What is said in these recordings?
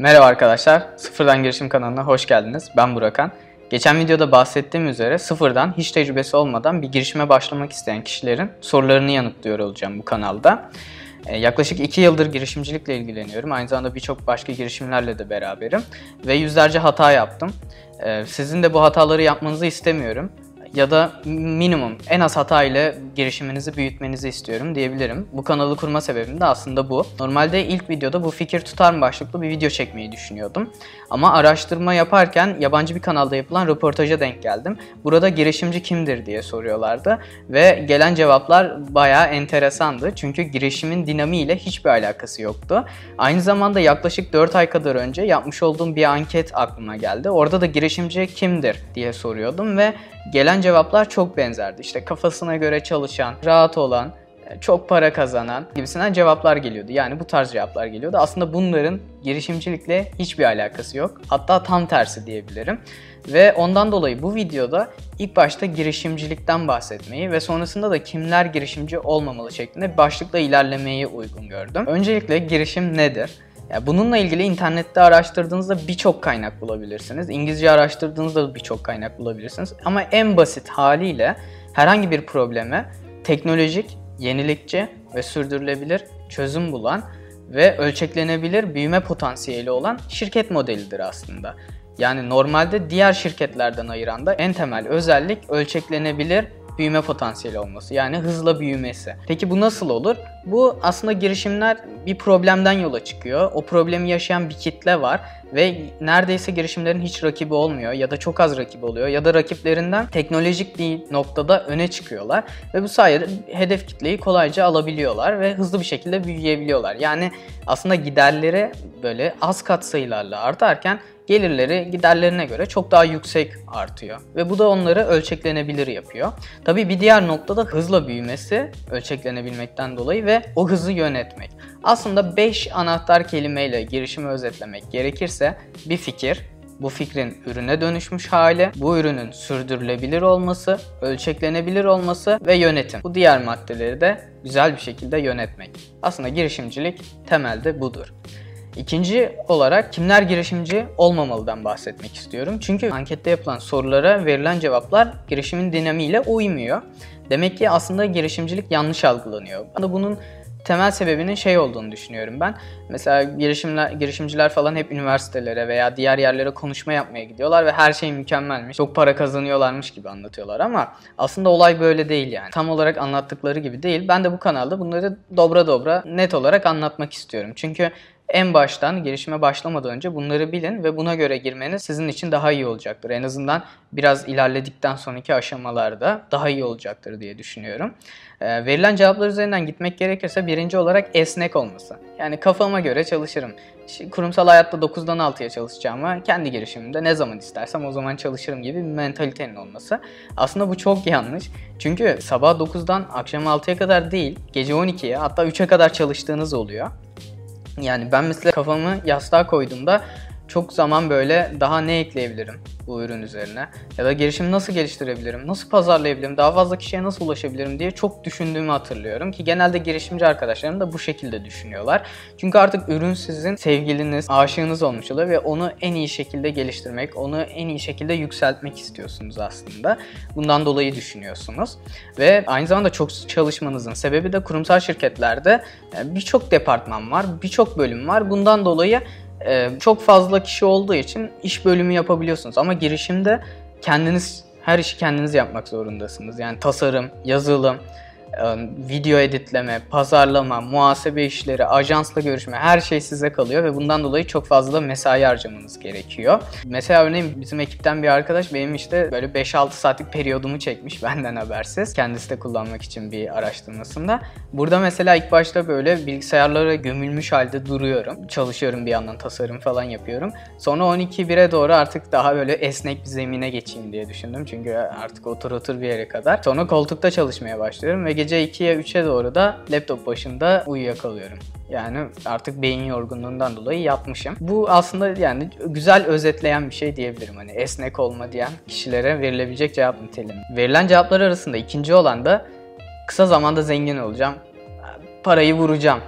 Merhaba arkadaşlar, Sıfırdan Girişim kanalına hoş geldiniz. Ben Burakan. Geçen videoda bahsettiğim üzere sıfırdan hiç tecrübesi olmadan bir girişime başlamak isteyen kişilerin sorularını yanıtlıyor olacağım bu kanalda. Ee, yaklaşık 2 yıldır girişimcilikle ilgileniyorum. Aynı zamanda birçok başka girişimlerle de beraberim. Ve yüzlerce hata yaptım. Ee, sizin de bu hataları yapmanızı istemiyorum ya da minimum en az hata ile girişiminizi büyütmenizi istiyorum diyebilirim. Bu kanalı kurma sebebim de aslında bu. Normalde ilk videoda bu fikir tutar mı başlıklı bir video çekmeyi düşünüyordum. Ama araştırma yaparken yabancı bir kanalda yapılan röportaja denk geldim. Burada girişimci kimdir diye soruyorlardı ve gelen cevaplar bayağı enteresandı. Çünkü girişimin dinamiğiyle hiçbir alakası yoktu. Aynı zamanda yaklaşık 4 ay kadar önce yapmış olduğum bir anket aklıma geldi. Orada da girişimci kimdir diye soruyordum ve gelen cevaplar çok benzerdi. İşte kafasına göre çalışan, rahat olan, çok para kazanan gibisinden cevaplar geliyordu. Yani bu tarz cevaplar geliyordu. Aslında bunların girişimcilikle hiçbir alakası yok. Hatta tam tersi diyebilirim. Ve ondan dolayı bu videoda ilk başta girişimcilikten bahsetmeyi ve sonrasında da kimler girişimci olmamalı şeklinde başlıkla ilerlemeyi uygun gördüm. Öncelikle girişim nedir? Yani bununla ilgili internette araştırdığınızda birçok kaynak bulabilirsiniz. İngilizce araştırdığınızda birçok kaynak bulabilirsiniz. Ama en basit haliyle herhangi bir probleme teknolojik, yenilikçi ve sürdürülebilir çözüm bulan ve ölçeklenebilir büyüme potansiyeli olan şirket modelidir aslında. Yani normalde diğer şirketlerden ayıran da en temel özellik ölçeklenebilir büyüme potansiyeli olması. Yani hızla büyümesi. Peki bu nasıl olur? Bu aslında girişimler bir problemden yola çıkıyor. O problemi yaşayan bir kitle var ve neredeyse girişimlerin hiç rakibi olmuyor ya da çok az rakibi oluyor ya da rakiplerinden teknolojik bir noktada öne çıkıyorlar ve bu sayede hedef kitleyi kolayca alabiliyorlar ve hızlı bir şekilde büyüyebiliyorlar. Yani aslında giderleri böyle az katsayılarla artarken gelirleri giderlerine göre çok daha yüksek artıyor. Ve bu da onları ölçeklenebilir yapıyor. Tabii bir diğer noktada hızla büyümesi ölçeklenebilmekten dolayı ve o hızı yönetmek. Aslında 5 anahtar kelimeyle girişimi özetlemek gerekirse bir fikir, bu fikrin ürüne dönüşmüş hali, bu ürünün sürdürülebilir olması, ölçeklenebilir olması ve yönetim. Bu diğer maddeleri de güzel bir şekilde yönetmek. Aslında girişimcilik temelde budur. İkinci olarak kimler girişimci olmamalıdan bahsetmek istiyorum. Çünkü ankette yapılan sorulara verilen cevaplar girişimin dinamiğiyle uymuyor. Demek ki aslında girişimcilik yanlış algılanıyor. Ben de bunun temel sebebinin şey olduğunu düşünüyorum ben. Mesela girişimler, girişimciler falan hep üniversitelere veya diğer yerlere konuşma yapmaya gidiyorlar ve her şey mükemmelmiş, çok para kazanıyorlarmış gibi anlatıyorlar ama aslında olay böyle değil yani. Tam olarak anlattıkları gibi değil. Ben de bu kanalda bunları dobra dobra net olarak anlatmak istiyorum. Çünkü en baştan girişime başlamadan önce bunları bilin ve buna göre girmeniz sizin için daha iyi olacaktır. En azından biraz ilerledikten sonraki aşamalarda daha iyi olacaktır diye düşünüyorum. E, verilen cevaplar üzerinden gitmek gerekirse birinci olarak esnek olması. Yani kafama göre çalışırım. Kurumsal hayatta 9'dan 6'ya çalışacağımı kendi girişimimde ne zaman istersem o zaman çalışırım gibi bir mentalitenin olması. Aslında bu çok yanlış. Çünkü sabah 9'dan akşam 6'ya kadar değil, gece 12'ye hatta 3'e kadar çalıştığınız oluyor. Yani ben mesela kafamı yastığa koyduğumda çok zaman böyle daha ne ekleyebilirim bu ürün üzerine ya da girişimi nasıl geliştirebilirim, nasıl pazarlayabilirim, daha fazla kişiye nasıl ulaşabilirim diye çok düşündüğümü hatırlıyorum ki genelde girişimci arkadaşlarım da bu şekilde düşünüyorlar. Çünkü artık ürün sizin sevgiliniz, aşığınız olmuş oluyor ve onu en iyi şekilde geliştirmek, onu en iyi şekilde yükseltmek istiyorsunuz aslında. Bundan dolayı düşünüyorsunuz ve aynı zamanda çok çalışmanızın sebebi de kurumsal şirketlerde e, birçok departman var, birçok bölüm var. Bundan dolayı çok fazla kişi olduğu için iş bölümü yapabiliyorsunuz ama girişimde kendiniz her işi kendiniz yapmak zorundasınız. Yani tasarım, yazılım, video editleme, pazarlama, muhasebe işleri, ajansla görüşme her şey size kalıyor ve bundan dolayı çok fazla mesai harcamanız gerekiyor. Mesela örneğin bizim ekipten bir arkadaş benim işte böyle 5-6 saatlik periyodumu çekmiş benden habersiz. Kendisi de kullanmak için bir araştırmasında. Burada mesela ilk başta böyle bilgisayarlara gömülmüş halde duruyorum. Çalışıyorum bir yandan tasarım falan yapıyorum. Sonra 12-1'e doğru artık daha böyle esnek bir zemine geçeyim diye düşündüm. Çünkü artık otur otur bir yere kadar. Sonra koltukta çalışmaya başlıyorum ve gece 2'ye 3'e doğru da laptop başında uyuyakalıyorum. Yani artık beyin yorgunluğundan dolayı yatmışım. Bu aslında yani güzel özetleyen bir şey diyebilirim. Hani esnek olma diyen kişilere verilebilecek cevap niteliği. Verilen cevaplar arasında ikinci olan da kısa zamanda zengin olacağım. Parayı vuracağım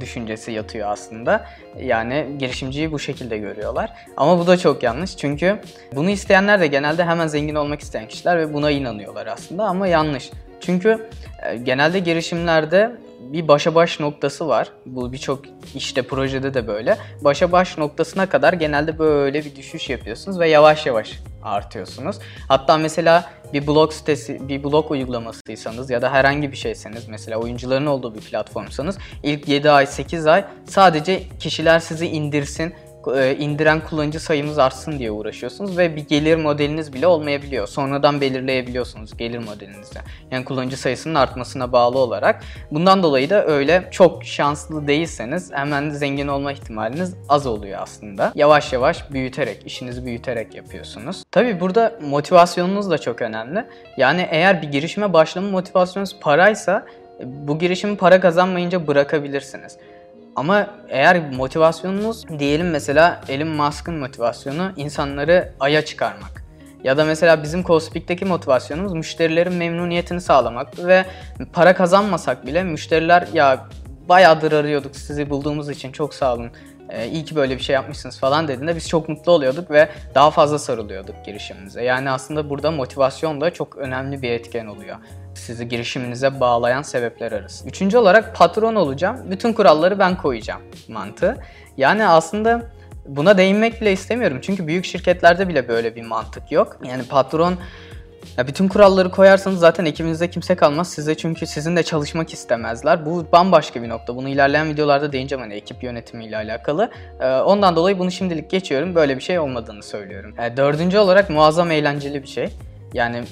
düşüncesi yatıyor aslında. Yani girişimciyi bu şekilde görüyorlar. Ama bu da çok yanlış çünkü bunu isteyenler de genelde hemen zengin olmak isteyen kişiler ve buna inanıyorlar aslında ama yanlış. Çünkü e, genelde girişimlerde bir başa baş noktası var. Bu birçok işte projede de böyle. Başa baş noktasına kadar genelde böyle bir düşüş yapıyorsunuz ve yavaş yavaş artıyorsunuz. Hatta mesela bir blog sitesi, bir blog uygulamasıysanız ya da herhangi bir şeyseniz mesela oyuncuların olduğu bir platformsanız ilk 7 ay 8 ay sadece kişiler sizi indirsin indiren kullanıcı sayımız artsın diye uğraşıyorsunuz ve bir gelir modeliniz bile olmayabiliyor. Sonradan belirleyebiliyorsunuz gelir modelinizde. Yani kullanıcı sayısının artmasına bağlı olarak. Bundan dolayı da öyle çok şanslı değilseniz hemen zengin olma ihtimaliniz az oluyor aslında. Yavaş yavaş büyüterek, işinizi büyüterek yapıyorsunuz. Tabi burada motivasyonunuz da çok önemli. Yani eğer bir girişime başlama motivasyonunuz paraysa bu girişimi para kazanmayınca bırakabilirsiniz. Ama eğer motivasyonunuz diyelim mesela Elon Musk'ın motivasyonu insanları aya çıkarmak. Ya da mesela bizim Cospic'teki motivasyonumuz müşterilerin memnuniyetini sağlamak ve para kazanmasak bile müşteriler ya bayağıdır arıyorduk sizi bulduğumuz için çok sağ olun e, iyi ki böyle bir şey yapmışsınız falan dediğinde biz çok mutlu oluyorduk ve daha fazla sarılıyorduk girişimimize. Yani aslında burada motivasyon da çok önemli bir etken oluyor. Sizi girişiminize bağlayan sebepler arası. Üçüncü olarak patron olacağım. Bütün kuralları ben koyacağım mantığı. Yani aslında buna değinmek bile istemiyorum. Çünkü büyük şirketlerde bile böyle bir mantık yok. Yani patron ya bütün kuralları koyarsanız zaten ekibinizde kimse kalmaz size çünkü sizin de çalışmak istemezler. Bu bambaşka bir nokta. Bunu ilerleyen videolarda değineceğim hani ekip yönetimiyle alakalı. Ee, ondan dolayı bunu şimdilik geçiyorum. Böyle bir şey olmadığını söylüyorum. Ee, dördüncü olarak muazzam eğlenceli bir şey. Yani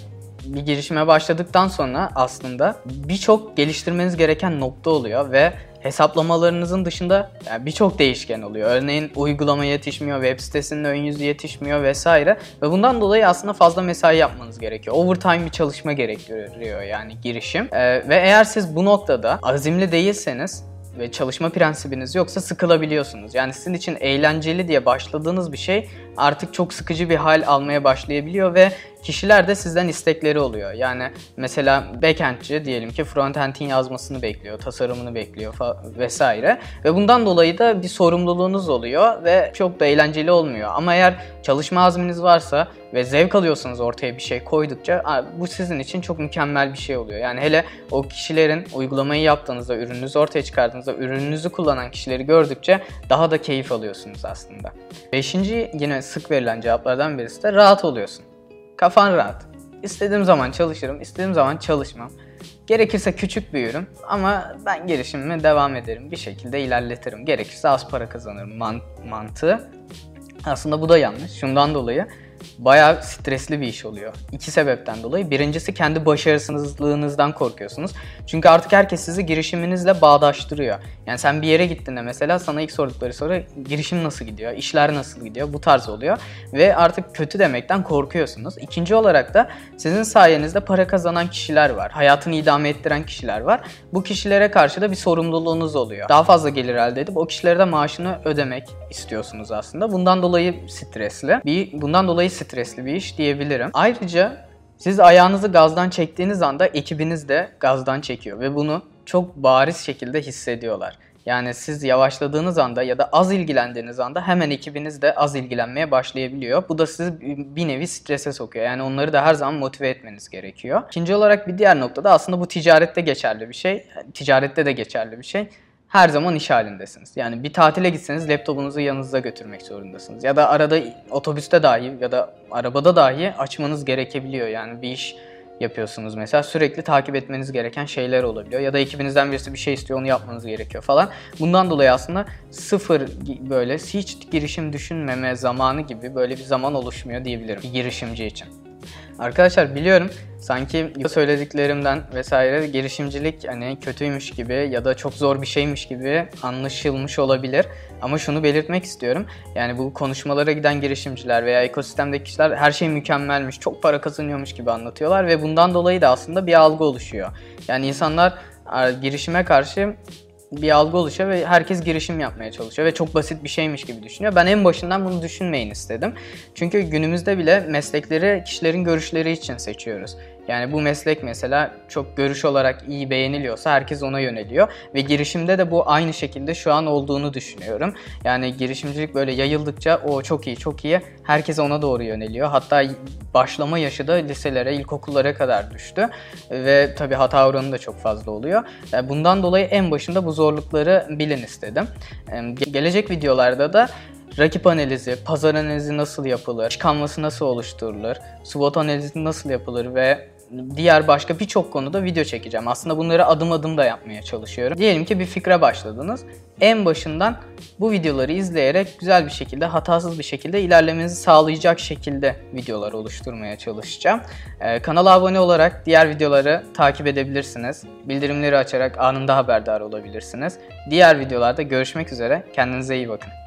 bir girişime başladıktan sonra aslında birçok geliştirmeniz gereken nokta oluyor ve hesaplamalarınızın dışında yani birçok değişken oluyor. Örneğin uygulama yetişmiyor, web sitesinin ön yüzü yetişmiyor vesaire. Ve bundan dolayı aslında fazla mesai yapmanız gerekiyor. Overtime bir çalışma gerektiriyor yani girişim. Ee, ve eğer siz bu noktada azimli değilseniz ve çalışma prensibiniz yoksa sıkılabiliyorsunuz. Yani sizin için eğlenceli diye başladığınız bir şey artık çok sıkıcı bir hal almaya başlayabiliyor ve kişiler de sizden istekleri oluyor. Yani mesela backendçi diyelim ki frontend'in yazmasını bekliyor, tasarımını bekliyor vesaire. Ve bundan dolayı da bir sorumluluğunuz oluyor ve çok da eğlenceli olmuyor. Ama eğer çalışma azminiz varsa ve zevk alıyorsanız ortaya bir şey koydukça bu sizin için çok mükemmel bir şey oluyor. Yani hele o kişilerin uygulamayı yaptığınızda, ürününüzü ortaya çıkardığınızda, ürününüzü kullanan kişileri gördükçe daha da keyif alıyorsunuz aslında. Beşinci yine sık verilen cevaplardan birisi de rahat oluyorsun. Kafan rahat. İstediğim zaman çalışırım, istediğim zaman çalışmam. Gerekirse küçük büyürüm ama ben girişimime devam ederim. Bir şekilde ilerletirim. Gerekirse az para kazanırım man- mantığı. Aslında bu da yanlış. Şundan dolayı bayağı stresli bir iş oluyor. İki sebepten dolayı. Birincisi kendi başarısızlığınızdan korkuyorsunuz. Çünkü artık herkes sizi girişiminizle bağdaştırıyor. Yani sen bir yere gittiğinde mesela sana ilk sordukları soru girişim nasıl gidiyor, işler nasıl gidiyor bu tarz oluyor. Ve artık kötü demekten korkuyorsunuz. İkinci olarak da sizin sayenizde para kazanan kişiler var. Hayatını idame ettiren kişiler var. Bu kişilere karşı da bir sorumluluğunuz oluyor. Daha fazla gelir elde edip o kişilere de maaşını ödemek istiyorsunuz aslında. Bundan dolayı stresli. Bir, bundan dolayı stresli bir iş diyebilirim. Ayrıca siz ayağınızı gazdan çektiğiniz anda ekibiniz de gazdan çekiyor ve bunu çok bariz şekilde hissediyorlar. Yani siz yavaşladığınız anda ya da az ilgilendiğiniz anda hemen ekibiniz de az ilgilenmeye başlayabiliyor. Bu da sizi bir nevi strese sokuyor. Yani onları da her zaman motive etmeniz gerekiyor. İkinci olarak bir diğer noktada aslında bu ticarette geçerli bir şey. Ticarette de geçerli bir şey her zaman iş halindesiniz. Yani bir tatile gitseniz laptopunuzu yanınızda götürmek zorundasınız. Ya da arada otobüste dahi ya da arabada dahi açmanız gerekebiliyor. Yani bir iş yapıyorsunuz mesela sürekli takip etmeniz gereken şeyler olabiliyor. Ya da ekibinizden birisi bir şey istiyor onu yapmanız gerekiyor falan. Bundan dolayı aslında sıfır böyle hiç girişim düşünmeme zamanı gibi böyle bir zaman oluşmuyor diyebilirim bir girişimci için. Arkadaşlar biliyorum sanki söylediklerimden vesaire girişimcilik hani kötüymüş gibi ya da çok zor bir şeymiş gibi anlaşılmış olabilir. Ama şunu belirtmek istiyorum. Yani bu konuşmalara giden girişimciler veya ekosistemdeki kişiler her şey mükemmelmiş, çok para kazanıyormuş gibi anlatıyorlar ve bundan dolayı da aslında bir algı oluşuyor. Yani insanlar girişime karşı bir algı oluşuyor ve herkes girişim yapmaya çalışıyor ve çok basit bir şeymiş gibi düşünüyor. Ben en başından bunu düşünmeyin istedim. Çünkü günümüzde bile meslekleri kişilerin görüşleri için seçiyoruz. Yani bu meslek mesela çok görüş olarak iyi beğeniliyorsa herkes ona yöneliyor ve girişimde de bu aynı şekilde şu an olduğunu düşünüyorum. Yani girişimcilik böyle yayıldıkça o çok iyi çok iyi herkes ona doğru yöneliyor. Hatta başlama yaşı da liselere, ilkokullara kadar düştü ve tabii hata oranı da çok fazla oluyor. E, bundan dolayı en başında bu zorlukları bilin istedim. E, gelecek videolarda da rakip analizi, pazar analizi nasıl yapılır, kanvası nasıl oluşturulur, SWOT analizi nasıl yapılır ve diğer başka birçok konuda video çekeceğim. Aslında bunları adım adım da yapmaya çalışıyorum. Diyelim ki bir fikre başladınız. En başından bu videoları izleyerek güzel bir şekilde, hatasız bir şekilde ilerlemenizi sağlayacak şekilde videolar oluşturmaya çalışacağım. Ee, kanala abone olarak diğer videoları takip edebilirsiniz. Bildirimleri açarak anında haberdar olabilirsiniz. Diğer videolarda görüşmek üzere. Kendinize iyi bakın.